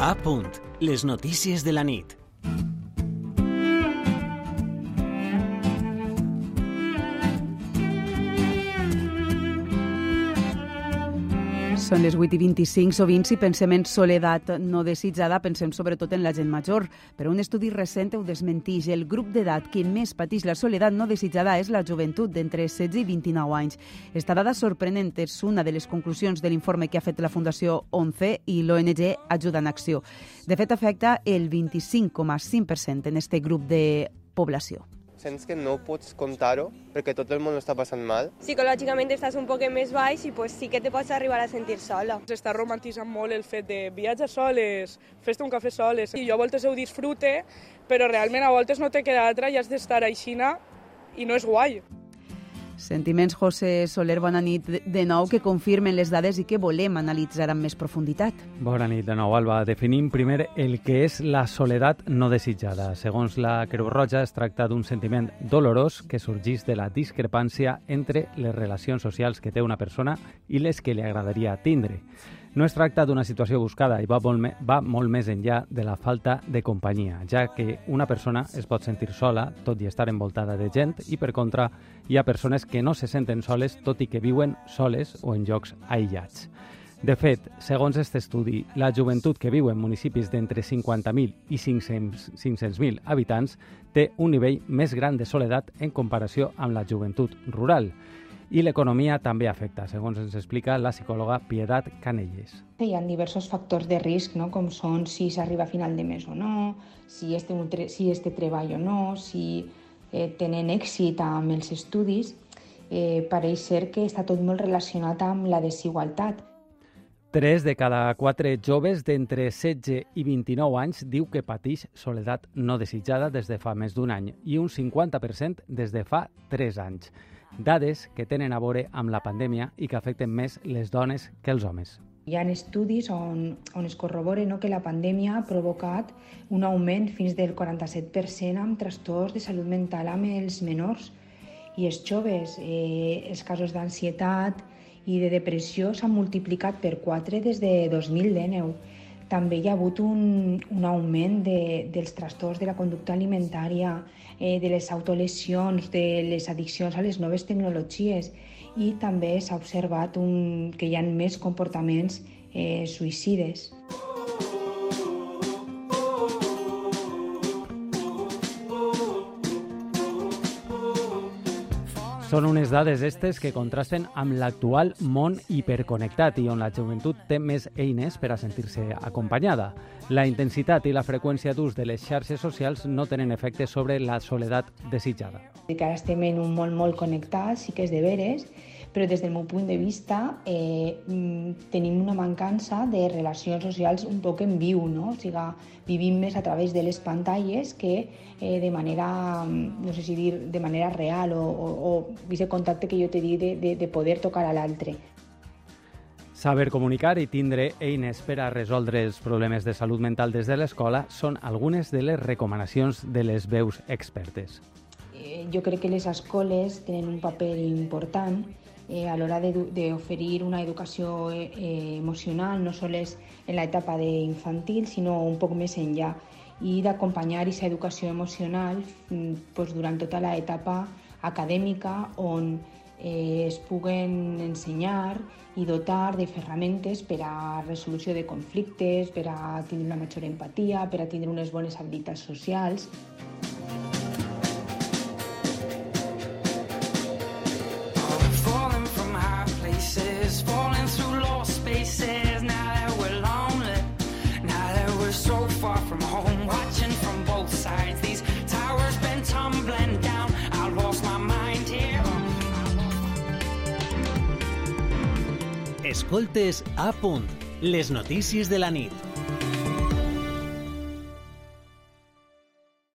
A punt. Les notícies de la nit. Són les 8 i 25. Sovint, si pensem en soledat no desitjada, pensem sobretot en la gent major. Però un estudi recent ho desmentix. El grup d'edat que més pateix la soledat no desitjada és la joventut d'entre 16 i 29 anys. Esta dada sorprenent és una de les conclusions de l'informe que ha fet la Fundació 11 i l'ONG Ajuda en Acció. De fet, afecta el 25,5% en este grup de població sents que no pots contar-ho perquè tot el món està passant mal. Psicològicament estàs un poc més baix i pues, sí que te pots arribar a sentir sola. S'està romantitzant molt el fet de viatjar soles, fes-te un cafè soles. I jo a voltes ho disfrute, però realment a voltes no te queda altra i has d'estar aixina i no és guai. Sentiments, José Soler, bona nit de nou, que confirmen les dades i que volem analitzar amb més profunditat. Bona nit de nou, Alba. Definim primer el que és la soledat no desitjada. Segons la Creu Roja, es tracta d'un sentiment dolorós que sorgís de la discrepància entre les relacions socials que té una persona i les que li agradaria tindre. No es tracta d'una situació buscada i va molt, va molt més enllà de la falta de companyia, ja que una persona es pot sentir sola, tot i estar envoltada de gent, i per contra hi ha persones que no se senten soles, tot i que viuen soles o en llocs aïllats. De fet, segons aquest estudi, la joventut que viu en municipis d'entre 50.000 i 500.000 habitants té un nivell més gran de soledat en comparació amb la joventut rural. I l'economia també afecta, segons ens explica la psicòloga Piedat Canelles. Hi ha diversos factors de risc, no? com són si s'arriba a final de mes o no, si este, si este treball o no, si eh, tenen èxit amb els estudis. Eh, pareix ser que està tot molt relacionat amb la desigualtat. Tres de cada quatre joves d'entre 16 i 29 anys diu que pateix soledat no desitjada des de fa més d'un any i un 50% des de fa 3 anys dades que tenen a veure amb la pandèmia i que afecten més les dones que els homes. Hi ha estudis on, on es corrobora no, que la pandèmia ha provocat un augment fins del 47% amb trastorns de salut mental amb els menors i els joves. Eh, els casos d'ansietat i de depressió s'han multiplicat per 4 des de 2019 també hi ha hagut un, un augment de, dels trastorns de la conducta alimentària, eh, de les autolesions, de les addiccions a les noves tecnologies i també s'ha observat un, que hi ha més comportaments eh, suïcides. Són unes dades estes que contrasten amb l'actual món hiperconnectat i on la joventut té més eines per a sentir-se acompanyada. La intensitat i la freqüència d'ús de les xarxes socials no tenen efecte sobre la soledat desitjada. Que ara estem en un món molt connectat, sí que és de veres, però des del meu punt de vista eh, mm, tenim una mancança de relacions socials un poc en viu, no? o sigui, vivim més a través de les pantalles que eh, de manera, mm, no sé si dir, de manera real o, o, o aquest contacte que jo te dic de, de, de poder tocar a l'altre. Saber comunicar i tindre eines per a resoldre els problemes de salut mental des de l'escola són algunes de les recomanacions de les veus expertes. Eh, jo crec que les escoles tenen un paper important eh, a l'hora d'oferir una educació eh, emocional, no sols en l'etapa infantil, sinó un poc més enllà, i d'acompanyar aquesta educació emocional mm, pues, durant tota l'etapa acadèmica on eh, es puguen ensenyar i dotar de ferramentes per a resolució de conflictes, per a tindre una major empatia, per a tindre unes bones habilitats socials. Escoltes a punt, les notícies de la nit.